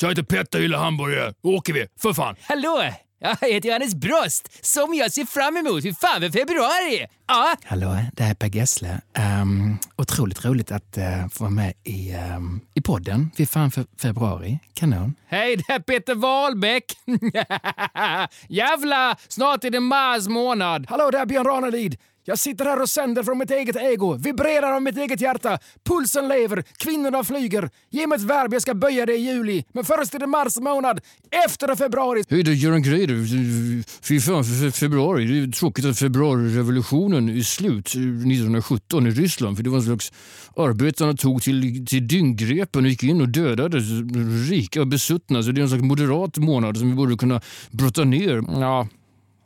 Så jag heter Petter, gillar hamburgare. Då åker vi, för fan. Hallå! Jag heter Johannes Brost, som jag ser fram emot. Hur fan för februari! Ja. Hallå, det här är Per Gessle. Um, otroligt roligt att uh, få vara med i, um, i podden. Fy fan för februari. Kanon. Hej, det är Peter Wahlbeck. Jävla, snart är det mars månad. Hallå, det är Björn Ranelid. Jag sitter här och sänder från mitt eget ego, vibrerar av mitt eget hjärta. Pulsen lever, kvinnorna flyger. Ge mig ett verb, jag ska böja det i juli. Men först är det mars månad, efter februari. Hej, är Göran Greider. Fy fan februari. Det är tråkigt att februarirevolutionen är slut 1917 i Ryssland. För det var en slags... Arbetarna tog till, till dynggrepen och gick in och dödade rika och besuttna. Så det är en slags moderat månad som vi borde kunna brotta ner. Ja,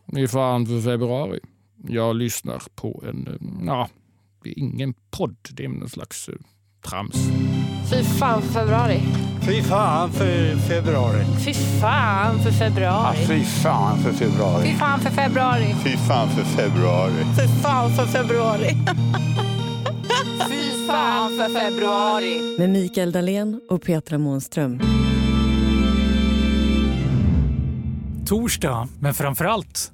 det är fan för februari jag lyssnar på en, eh, ja, det är ingen podd, det är någon slags eh, trams. Fy fan för februari. Fy fan för februari. Fy fan för februari. Fy fan för februari. Fy fan för februari. Fy fan för februari. Fy fan för februari. fy fan för februari. Med Mikael Dahlén och Petra Månström. Torsdag, men framför allt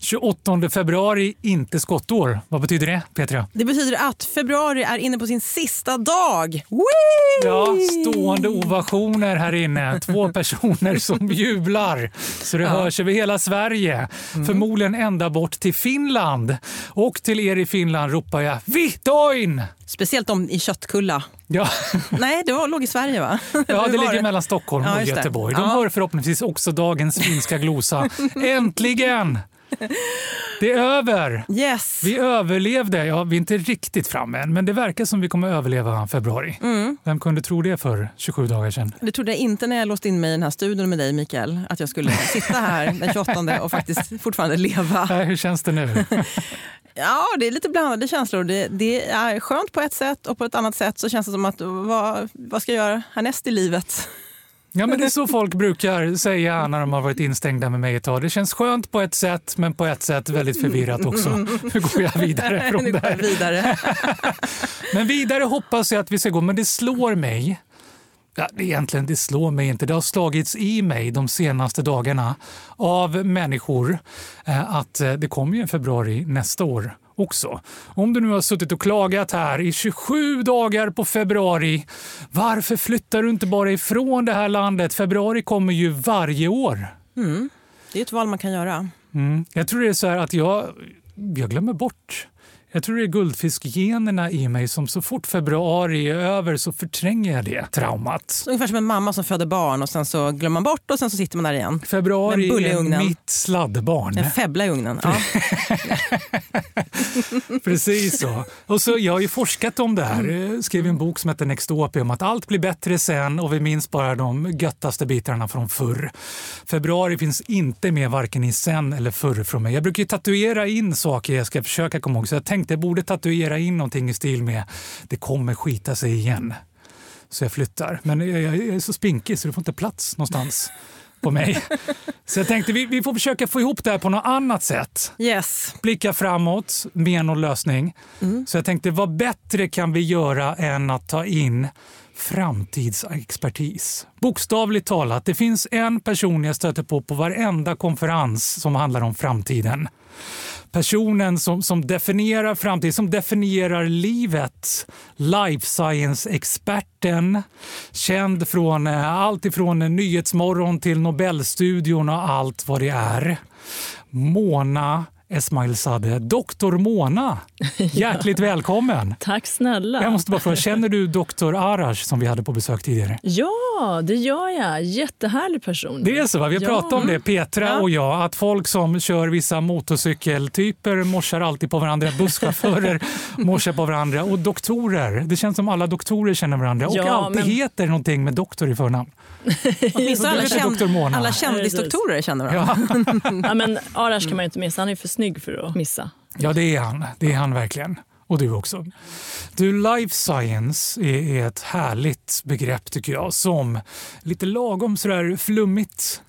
28 februari, inte skottår. Vad betyder det, Petra? Det betyder att februari är inne på sin sista dag. Whee! Ja, stående ovationer här inne. Två personer som jublar. Så det hörs över hela Sverige. Förmodligen ända bort till Finland. Och till er i Finland ropar jag Vitoin! Speciellt de i Köttkulla. Ja, Nej, det var, låg i Sverige va? ja det ligger mellan Stockholm Ja, och det. Göteborg. De Ja. hör förhoppningsvis också dagens finska glosa. Äntligen! Det är över! Yes. Vi överlevde. Ja, vi är inte riktigt framme än, men det verkar som vi kommer överleva februari. Mm. Vem kunde tro det för 27 dagar sedan? Det trodde jag inte när jag låste in mig i den här studion med dig Mikael. Att jag skulle sitta här den 28 och faktiskt fortfarande leva. Hur känns det nu? Ja, det är lite blandade känslor. Det, det är skönt på ett sätt och på ett annat sätt så känns det som att vad, vad ska jag göra härnäst i livet? Ja, men det är så folk brukar säga när de har varit instängda med mig ett tag. Det känns skönt på ett sätt, men på ett sätt väldigt förvirrat också. Hur går jag vidare från det här? vidare. Men vidare hoppas jag att vi ska gå. Men det slår mig. Ja, egentligen, det slår mig inte. Det har slagits i mig de senaste dagarna av människor eh, att eh, det kommer ju en februari nästa år också. Om du nu har suttit och klagat här i 27 dagar på februari, varför flyttar du inte bara ifrån det här landet? Februari kommer ju varje år. Det är ett val man kan göra. Mm. Jag tror det är så här att jag, jag glömmer bort. Jag tror det är guldfiskgenerna i mig som så fort februari är över så förtränger jag det traumat. Ungefär som en mamma som föder barn och sen så glömmer man bort och sen så sitter man där igen. Februari är mitt sladdbarn. En febbla i ugnen. Ja. Precis så. Och så. Jag har ju forskat om det här. Jag skrev en bok som heter Nextopia om att allt blir bättre sen och vi minns bara de göttaste bitarna från förr. Februari finns inte med varken i sen eller förr från mig. Jag brukar tatuera in saker jag ska försöka komma ihåg så jag tänkte jag borde tatuera in någonting i stil med det kommer skita sig igen. Så jag flyttar. Men jag, jag är så spinkig så det får inte plats någonstans på mig. Så jag tänkte vi, vi får försöka få ihop det här på något annat sätt Yes. blicka framåt med någon lösning. Så jag tänkte, vad bättre kan vi göra än att ta in framtidsexpertis? Bokstavligt talat, det finns en person jag stöter på på varenda konferens som handlar om framtiden. Personen som, som definierar framtiden, som definierar livet. Life science-experten, känd från eh, allt ifrån Nyhetsmorgon till Nobelstudion och allt vad det är. Mona Esmailzadeh, doktor Mona. Hjärtligt välkommen! Tack snälla. Jag måste bara fråga, känner du doktor Arash som vi hade på besök tidigare? Ja, det gör jag. Jättehärlig person. Det är så, va? vi har Ja. pratat om det, Petra Ja. och jag, att folk som kör vissa motorcykeltyper morsar alltid på varandra, busschaufförer morsar på varandra och doktorer. Det känns som alla doktorer känner varandra och Ja, alltid men- heter någonting med doktor i förnamn. Åtminstone alla, känd, alla kändisdoktorer känner varandra. Ja, Ja, men Arash kan man ju inte missa. Han är för snygg för att missa. ja, det är han. Det är han verkligen. Och du också. Du, life science är, ett härligt begrepp tycker jag. Som lite lagom sådär flummigt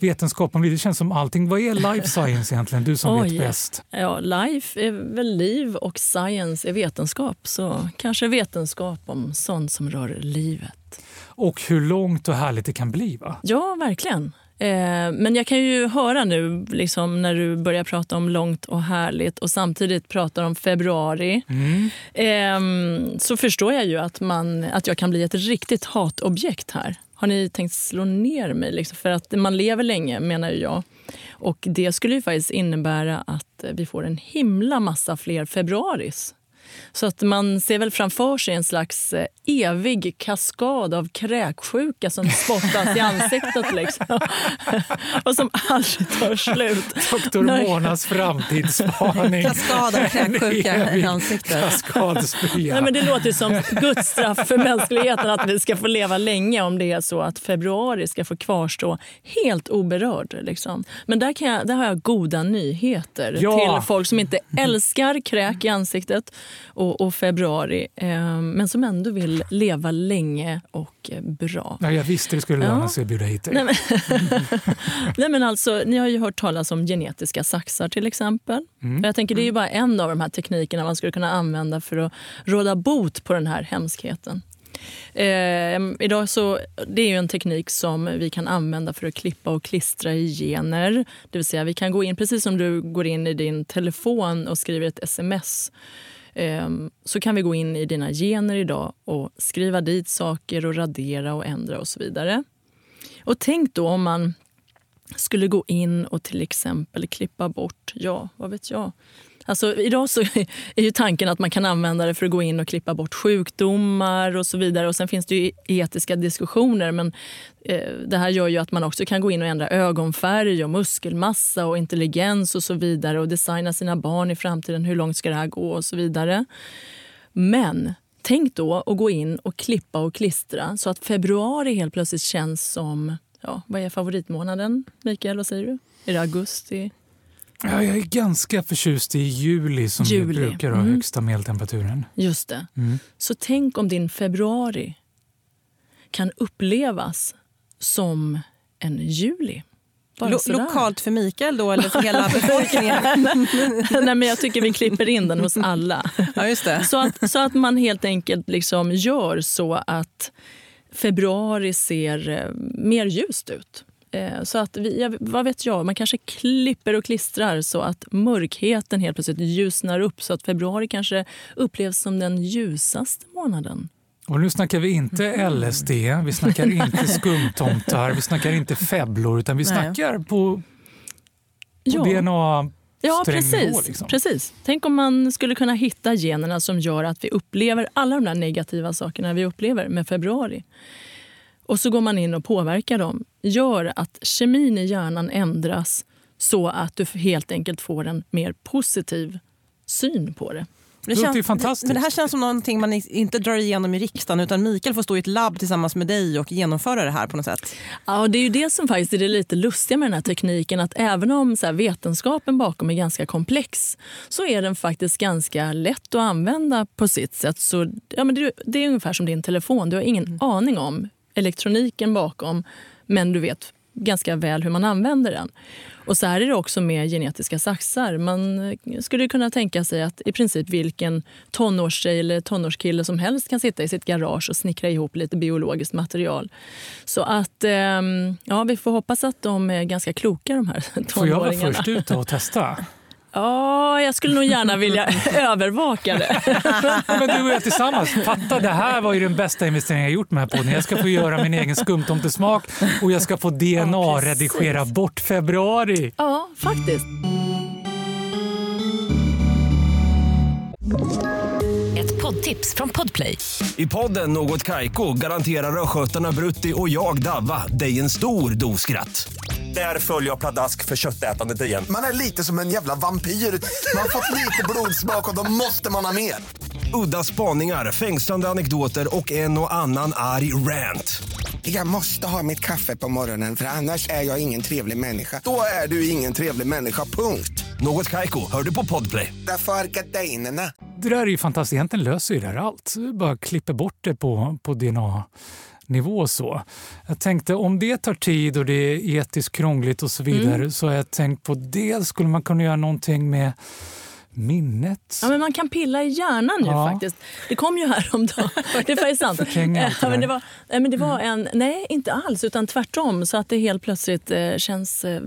vetenskap om liv. Det känns som allting. Vad är life science egentligen? Du som vet Oj. bäst. Ja, life är väl liv och science är vetenskap. Så kanske vetenskap om sånt som rör livet. Och hur långt och härligt det kan bli. va? Ja, verkligen. Eh, men jag kan ju höra nu liksom, när du börjar prata om långt och härligt och samtidigt pratar om februari. Mm. Eh, så förstår jag ju att, man, att jag kan bli ett riktigt hatobjekt här. Har ni tänkt slå ner mig? Liksom? För att man lever länge, menar jag. Och det skulle ju faktiskt innebära att vi får en himla massa fler februaris. Så att man ser väl framför sig en slags eh, evig kaskad av kräksjuka som spottas i ansiktet. Liksom. Och som aldrig tar slut. Doktor. Monas framtidsspaning. Kaskad av kräksjuka i ansiktet. Kaskadspya. Nej, men det låter som Guds straff för mänskligheten att vi ska få leva länge om det är så att februari ska få kvarstå helt oberörd. Liksom. Men där, kan jag, där har jag goda nyheter Ja. till folk som inte älskar kräk i ansiktet och, och februari eh, men som ändå vill leva länge och bra. Ja, jag visste det skulle Ja. löna sig att bjuda hit dig. Nej, men, Nej, men alltså, ni har ju hört talas om genetiska saxar till exempel. Mm. Jag tänker Det är ju bara en av de här teknikerna man skulle kunna använda för att råda bot på den här hemskheten. Eh, idag så, det är en teknik som vi kan använda för att klippa och klistra i gener. Det vill säga vi kan gå in, precis som du går in i din telefon och skriver ett sms Ehm, så kan vi gå in i dina gener idag och skriva dit saker och radera och ändra och så vidare. Och tänk då om man skulle gå in och till exempel klippa bort, ja, vad vet jag. Alltså, idag så är ju tanken att man kan använda det för att gå in och klippa bort sjukdomar och så vidare. Och Sen finns det ju etiska diskussioner men eh, det här gör ju att man också kan gå in och ändra ögonfärg och muskelmassa och intelligens och så vidare och designa sina barn i framtiden. Hur långt ska det här gå och så vidare. Men tänk då att gå in och klippa och klistra så att februari helt plötsligt känns som... Ja, vad är favoritmånaden, Mikael? Vad säger du? Är det augusti? Ja, jag är ganska förtjust i juli som ju Juli. brukar ha Mm. högsta medeltemperaturen. Just det. Mm. Så tänk om din februari kan upplevas som en juli. Lo- sådär. lokalt för Mikael då, eller för hela befolkningen? Nej, men jag tycker vi klipper in den hos alla. Ja, just det. Så, att, så att man helt enkelt liksom gör så att februari ser eh, mer ljust ut. Eh, Så att vi, vad vet jag, man kanske klipper och klistrar så att mörkheten helt plötsligt ljusnar upp så att februari kanske upplevs som den ljusaste månaden. Och nu snackar vi inte Mm. LSD, vi snackar inte skumtomtar, vi snackar inte febblor utan vi Nej. snackar på, på Ja. DNA Ja, precis. liksom. precis. Tänk om man skulle kunna hitta generna som gör att vi upplever alla de där negativa sakerna vi upplever med februari. Och så går man in och påverkar dem. Gör att kemin i hjärnan ändras så att du helt enkelt får en mer positiv syn på det. Det känns, fantastiskt. Men det här känns som någonting man inte drar igenom i riksdagen utan Mikael får stå i ett labb tillsammans med dig och genomföra det här på något sätt. Ja, det är ju det som faktiskt är det lite lustiga med den här tekniken. Att även om så här, vetenskapen bakom är ganska komplex så är den faktiskt ganska lätt att använda på sitt sätt. Så, ja, men det, det är ungefär som din telefon. Du har ingen aning om elektroniken bakom men du vet ganska väl hur man använder den. Och så här är det också med genetiska saxar. Man eh, skulle kunna tänka sig att i princip vilken tonårstjej eller tonårskille som helst kan sitta i sitt garage och snickra ihop lite biologiskt material. Så att ehm, ja, vi får hoppas att de är ganska kloka de här Får jag vara tonåringarna. först ut och testa? Ja, jag skulle nog gärna vilja övervaka det. Men du och jag tillsammans, fatta det här var ju den bästa investeringen jag gjort med den här podden. Jag ska få göra min egen skumtomtesmak och jag ska få DNA-redigera bort februari. Ja, faktiskt. Ett poddtips från Podplay. I podden Något Kaiko garanterar östgötarna Brutti och jag, Davva, dig en stor dos skratt. Där följer jag pladask för köttätandet igen. Man är lite som en jävla vampyr. Man har fått lite blodsmak och då måste man ha mer. Udda spaningar, fängslande anekdoter och en och annan arg rant. Jag måste ha mitt kaffe på morgonen för annars är jag ingen trevlig människa. Då är du ingen trevlig människa, punkt. Något Kaiko, hör du på Podplay. Därför är gardinerna. Det där är ju fantastiskt. Egentligen löser ju det här allt. Bara klipper bort det på, på DNA-nivå. så. Jag tänkte om det tar tid och det är etiskt krångligt och så vidare Mm. så har jag tänkt på dels skulle man kunna göra någonting med minnet. Ja, men man kan pilla i hjärnan ju Ja. faktiskt. Det kom ju häromdagen. Det är sant. Ja, men det, var, men det var en, nej, inte alls, utan tvärtom. Så att det helt plötsligt eh, känns eh,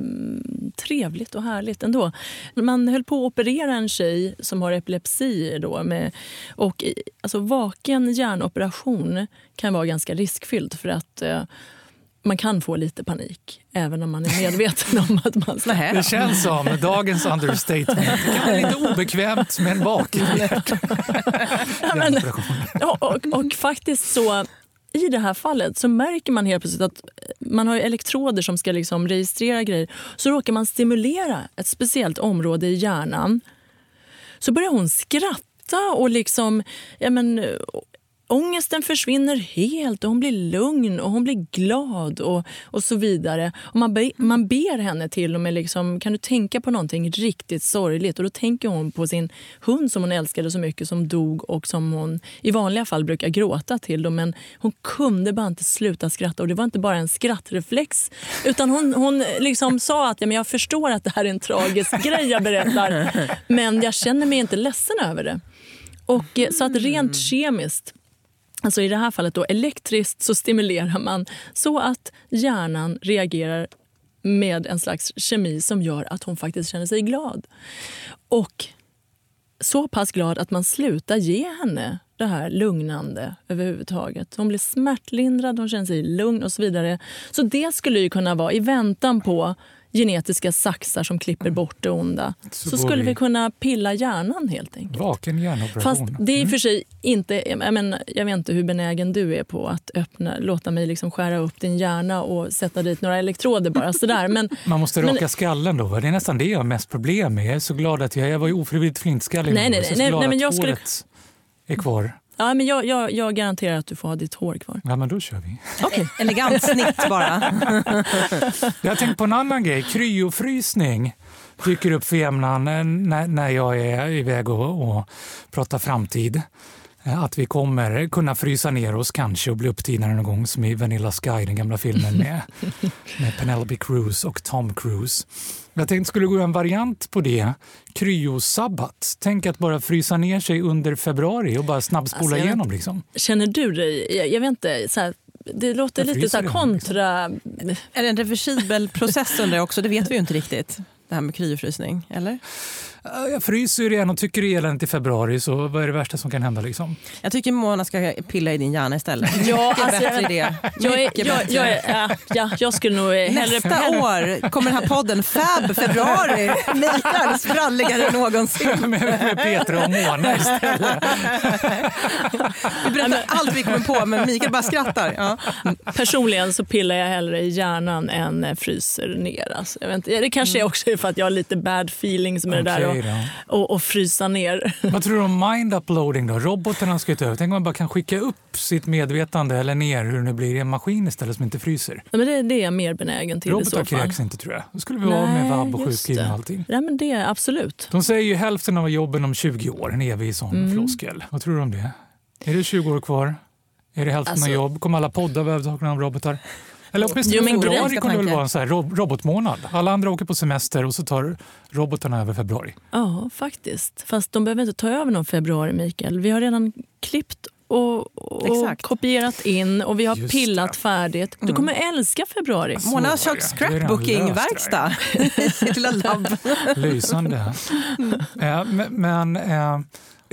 trevligt och härligt ändå. Man höll på att operera en tjej som har epilepsi. Då med, och alltså, vaken hjärnoperation kan vara ganska riskfylld för att eh, man kan få lite panik även om man är medveten om att man ska... Det känns som dagens understatement. Det kan vara lite obekvämt med en vaken Ja, men, och, och, och faktiskt så i det här fallet så märker man helt plötsligt att man har ju elektroder som ska liksom registrera grejer. Så råkar man stimulera ett speciellt område i hjärnan. Så börjar hon skratta och liksom... Ja, men, Ångesten försvinner helt och hon blir lugn och hon blir glad och, och så vidare. Och man, be, man ber henne till och med liksom, kan du tänka på någonting riktigt sorgligt? Och då tänker hon på sin hund som hon älskade så mycket som dog och som hon i vanliga fall brukar gråta till. Då, men hon kunde bara inte sluta skratta och det var inte bara en skrattreflex utan hon, hon liksom sa att ja, men jag förstår att det här är en tragisk grej jag berättar men jag känner mig inte ledsen över det. Och, eh, så att rent kemiskt Alltså I det här fallet då elektriskt så stimulerar man så att hjärnan reagerar med en slags kemi som gör att hon faktiskt känner sig glad. Och så pass glad att man slutar ge henne det här lugnande överhuvudtaget. Hon blir smärtlindrad, hon känner sig lugn och så vidare. Så det skulle ju kunna vara i väntan på genetiska saxar som klipper bort det onda. Så, Så skulle vi- vi kunna pilla hjärnan helt enkelt. Vaken hjärnoperation. Fast det är i och för sig inte... Jag, menar, jag vet inte hur benägen du är på att öppna, låta mig liksom skära upp din hjärna och sätta dit några elektroder bara sådär. Men, Man måste men- raka skallen då. Det är nästan det jag har mest problem med. Jag är så glad att jag, jag var ju ofrivilligt flintskallig. Nej, nej, nej, nej, men jag skulle- är kvar. Ja, men jag, jag, jag garanterar att du får ha ditt hår kvar. Ja, men då kör vi. Okay. Elegant snitt bara. Jag har tänkt på en annan grej. Kryofrysning dyker upp för jämnan eh, när, när jag är iväg och, och pratar framtid. Eh, Att vi kommer kunna frysa ner oss kanske och bli upptinade någon gång som i Vanilla Sky, den gamla filmen med, med Penelope Cruz och Tom Cruise. Jag tänkte skulle gå en variant på det. Kryosabbat. Tänk att bara frysa ner sig under februari och bara snabbspola Alltså, igenom. Liksom. Känner du dig... Jag, jag vet inte. Så här, det låter Jag lite så här redan, kontra... Är det en reversibel process undrar jag också? Det vet vi ju inte riktigt. Det här med kryofrysning, eller? Jag fryser ju redan och tycker det är eländigt i februari, så vad är det värsta som kan hända? Liksom? Jag tycker Mona ska pilla i din hjärna istället. Ja, Mycket alltså, bättre idé. Jag, är, jag, jag, är, ja, ja, jag skulle nog hellre... Nästa hellre- år kommer den här podden Fab februari. Mikael spralligare än någonsin. med, med Petra och Mona istället. Vi berättar allt vi kommer på men Mikael bara skrattar. Ja. Personligen så pillar jag hellre i hjärnan än eh, fryser ner. Alltså, jag vet inte, det kanske också är för att jag har lite bad feelings med det Okej där. Och, och, frysa ner. Vad tror du om mind-uploading då? Robotarna ska ta över. Tänk om man bara kan skicka upp sitt medvetande eller ner hur det nu blir i en maskin istället som inte fryser. Ja, Men det, det är jag mer benägen till i Robotar så fall. kräks inte tror jag. Då skulle vi vara med vabb och sjukskrivning och allting. Ja, men det är absolut. De säger ju hälften av jobben om 20 år, en evig sån Mm. floskel. Vad tror du om det? Är det 20 år kvar? Är det hälften Alltså- av jobb? Kommer alla poddar vara av robotar? Eller åtminstone Jo, men februari kommer det väl vara en sån här rob- robotmånad. Alla andra åker på semester och så tar robotarna över februari. Ja, faktiskt. Fast de behöver inte ta över någon februari, Mikael. Vi har redan klippt och, och kopierat in och vi har Just pillat det. färdigt. Du Mm. kommer älska februari. Mona har Så redan scrapbooking-verkstad i sitt lilla labb. Lysande. Eh, men men eh,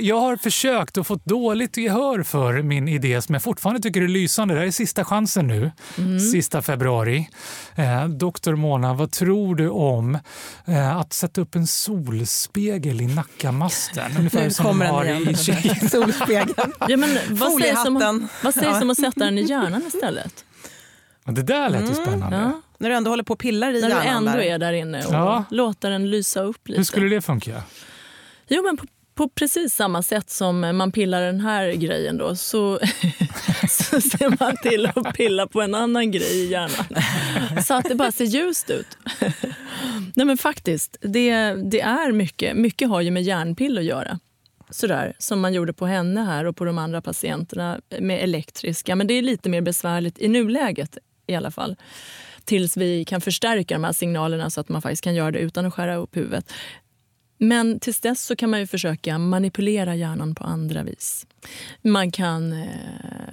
jag har försökt och fått dåligt gehör för min idé som jag fortfarande tycker är lysande. Det här är sista chansen nu, Mm. sista februari. Eh, Doktor Mona, vad tror du om eh, att sätta upp en solspegel i Nackamasten? Ungefär Nu som kommer de har den i igen. Solspegeln. Ja, men vad sägs, om, vad sägs Ja. om att sätta den i hjärnan istället? Det där lät ju Mm. spännande. Ja. När du ändå håller på och pillar i När du hjärnan ändå där. är där inne och Ja. låter den lysa upp lite. Hur skulle det funka? Jo, men på, på precis samma sätt som man pillar den här grejen då så, så ser man till att pilla på en annan grej i hjärnan. Så att det bara ser ljust ut. Nej men faktiskt, det, det är mycket. Mycket har ju med hjärnpill att göra. Sådär, som man gjorde på henne här och på de andra patienterna med elektriska. Men det är lite mer besvärligt i nuläget i alla fall. Tills vi kan förstärka de här signalerna så att man faktiskt kan göra det utan att skära upp huvudet. Men tills dess så kan man ju försöka manipulera hjärnan på andra vis. Man kan... Eh,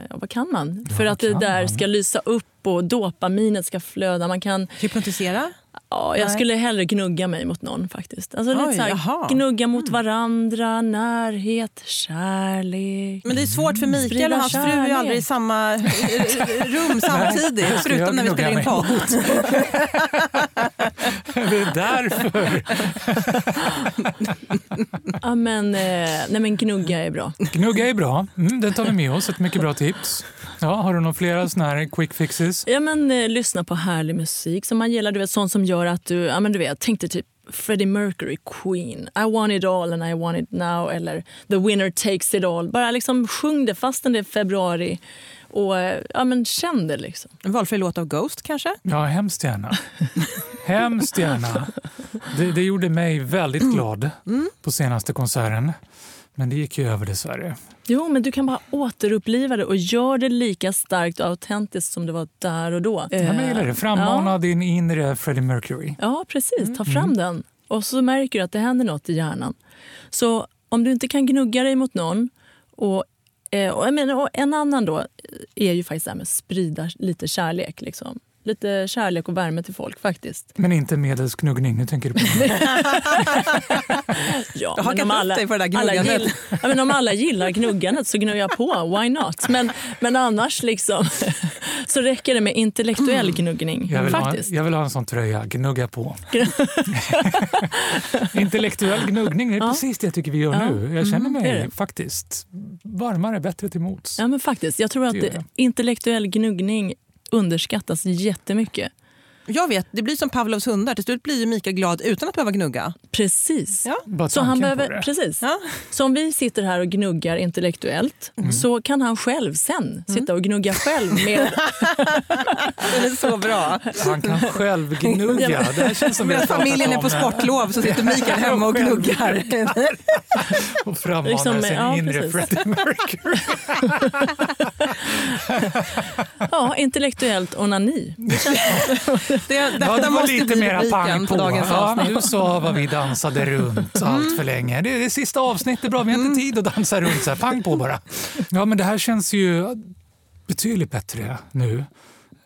ja, vad kan man? För att det där man? ska lysa upp och dopaminet ska flöda. Man kan... Hypnotisera? Ja, jag Nej. skulle hellre gnugga mig mot någon faktiskt. Alltså lite Oj, så här. Mm. gnugga mot varandra, närhet, kärlek. Men det är svårt för Mikael och hans fru är kärlek. aldrig i samma eh, rum samtidigt. Förutom när vi spelar in podd. Det är därför. Ja, men, eh, nej, men gnugga är bra. Gnugga är bra. Mm, den tar vi med oss. Ett mycket bra tips. Ja, har du några flera såna här quick fixes? Ja, men, eh, lyssna på härlig musik som man gillar. Du vet, sånt som gör att du... Ja, men du vet, tänk dig typ Freddie Mercury, Queen. I want it all and I want it now. Eller The winner takes it all. Bara liksom sjung det fastän det är februari. Och eh, ja, men känn det liksom. En valfri låt av Ghost kanske? Ja, hemskt gärna. hemskt gärna. Det, det gjorde mig väldigt glad på senaste konserten. Men det gick ju över dessvärre. Jo, men du kan bara återuppliva det och gör det lika starkt och autentiskt som det var där och då. Ja, men jag gillar det. Frammana Ja. din inre Freddie Mercury. Ja, precis. Ta fram Mm. den. Och så märker du att det händer något i hjärnan. Så om du inte kan gnugga dig mot någon och Eh, och jag menar, och en annan då är ju faktiskt det här med att sprida lite kärlek. Liksom. Lite kärlek och värme till folk faktiskt. Men inte medelst knuggning. Nu tänker du på Ja, Du har men om hakat upp alla, dig på det där alla gnuggandet. gill, ja, men om alla gillar gnuggandet så gnuggar jag på. Why not? Men, men annars liksom, så räcker det med intellektuell gnuggning. jag vill, ha, faktiskt. jag vill ha en sån tröja. Gnugga på. Intellektuell gnuggning, det är Ja. precis det jag tycker vi gör Ja. nu. Jag känner Mm, mig det. faktiskt varmare, bättre till mots. Ja, men faktiskt. Jag tror att Det intellektuell gnuggning underskattas jättemycket. Jag vet, det blir som Pavlovs hundar. Till slut blir ju Mikael glad utan att behöva gnugga. Precis. Ja. Så, han behöver, precis. så om vi sitter här och gnuggar intellektuellt Mm. så kan han själv sen sitta och gnugga själv med... Den är så bra. Han kan själv gnugga. Det här känns som Medan familjen är på sportlov så sitter Mikael hemma och gnuggar. och frammana Liksom, sin ja, inre. Freddie Mercury. Ja, intellektuellt onani. Det, Ja, detta det var måste lite mera rubriken pang på på. dagens Ja, du sa vad vi dansade runt allt för länge. Det är det sista avsnittet, bra. Vi har inte tid att dansa runt så här. Pang på bara. Ja, men det här känns ju betydligt bättre nu.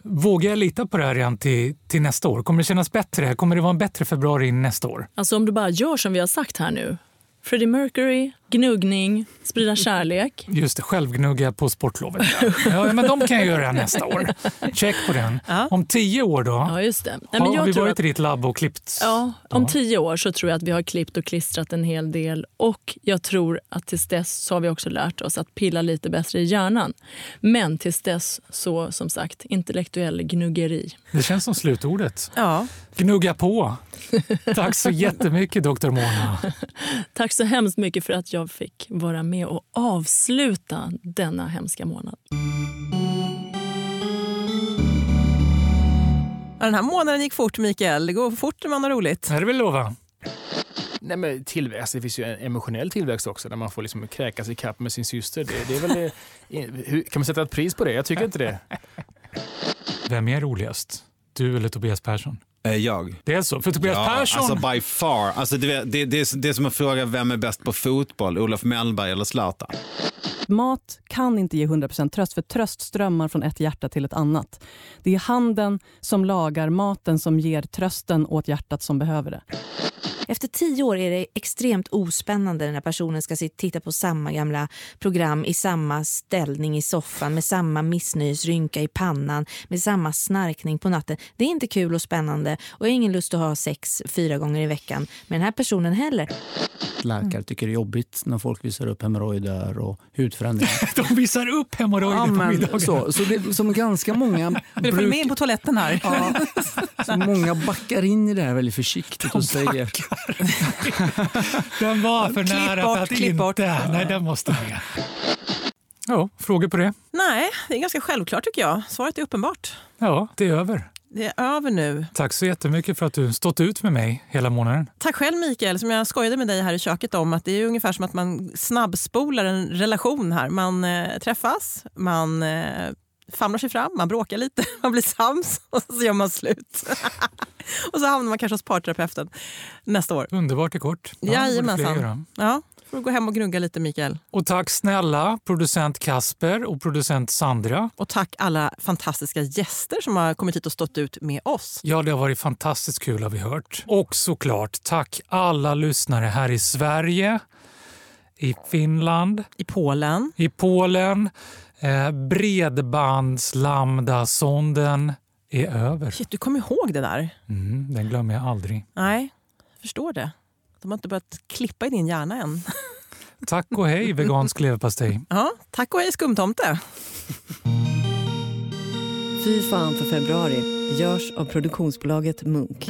Vågar jag lita på det här redan till, till nästa år? Kommer det kännas bättre? Kommer det vara en bättre februari nästa år? Alltså om du bara gör som vi har sagt här nu. Freddie Mercury, gnuggning, sprida kärlek. Just det, självgnugga på sportlovet. Ja. Ja, men de kan jag göra nästa år. Check på den. Om tio år då? Ja, just det. Nej, men har vi tror varit att- i ditt labb och klippt? Ja, om Ja. tio år så tror jag att vi har klippt och klistrat en hel del. Och jag tror att tills dess så har vi också lärt oss att pilla lite bättre i hjärnan. Men tills dess så, som sagt, intellektuell gnuggeri. Det känns som slutordet. Ja. Gnugga på. Tack så jättemycket, doktor Mona. Tack så hemskt mycket för att jag fick vara med och avsluta denna hemska månad. Ja, Den här månaden gick fort, Mikael. Det går fort när man har roligt. Det vill lova. Nej, men tillväxt, det finns ju en emotionell tillväxt också där man får liksom kräkas i kapp med sin syster. Det, det är väl det, kan man sätta ett pris på det? Jag tycker inte det. Vem är roligast? Du eller Tobias Persson? Eh, Jag. Det är så? För Tobias ja, Persson... Alltså by far. Alltså, det, det, det, är, det är som att fråga vem är bäst på fotboll, Olof Mellberg eller Zlatan? Mat kan inte ge 100% tröst, för tröst strömmar från ett hjärta till ett annat. Det är handen som lagar maten som ger trösten åt hjärtat som behöver det. Efter tio år är det extremt ospännande när personen ska sitta titta på samma gamla program i samma ställning i soffan med samma missnöjesrynka i pannan med samma snarkning på natten. Det är inte kul och spännande och jag har ingen lust att ha sex fyra gånger i veckan med den här personen heller. Läkare tycker det är jobbigt när folk visar upp hemorrojder och hudförändringar. De visar upp hemorrojder ja, på men, middagen. så, så det, som ganska många du följa med in på toaletten här? Ja, så många backar in i det här väldigt försiktigt och säger... Den var för Klipp nära bort, för att klipp inte... bort. Nej, den måste med. Ja, frågor på det? Nej, det är ganska självklart tycker jag. Svaret är uppenbart. Ja, det är över. Det är över nu. Tack så jättemycket för att du stått ut med mig hela månaden. Tack själv Mikael, som jag skojade med dig här i köket om att det är ungefär som att man snabbspolar en relation här. Man eh, träffas, man eh, famlar sig fram, man bråkar lite, man blir sams och så gör man slut. och så hamnar man kanske hos parterapeuten nästa år. Underbart är kort. Ja, Jajamensan. Ja, får du gå hem och gnugga lite Mikael. Och tack snälla producent Kasper och producent Sandra. Och tack alla fantastiska gäster som har kommit hit och stått ut med oss. Ja, det har varit fantastiskt kul har vi hört. Och såklart, tack alla lyssnare här i Sverige, i Finland, i Polen. I Polen. Eh, Bredbandslambdasonden är över. Shit, du kommer ihåg det där? Mm, den glömmer jag aldrig. Nej, jag förstår det. De har inte börjat klippa i din hjärna än. Tack och hej vegansk leverpastej. Ja, tack och hej skumtomte. Fy fan för februari görs av produktionsbolaget Munk.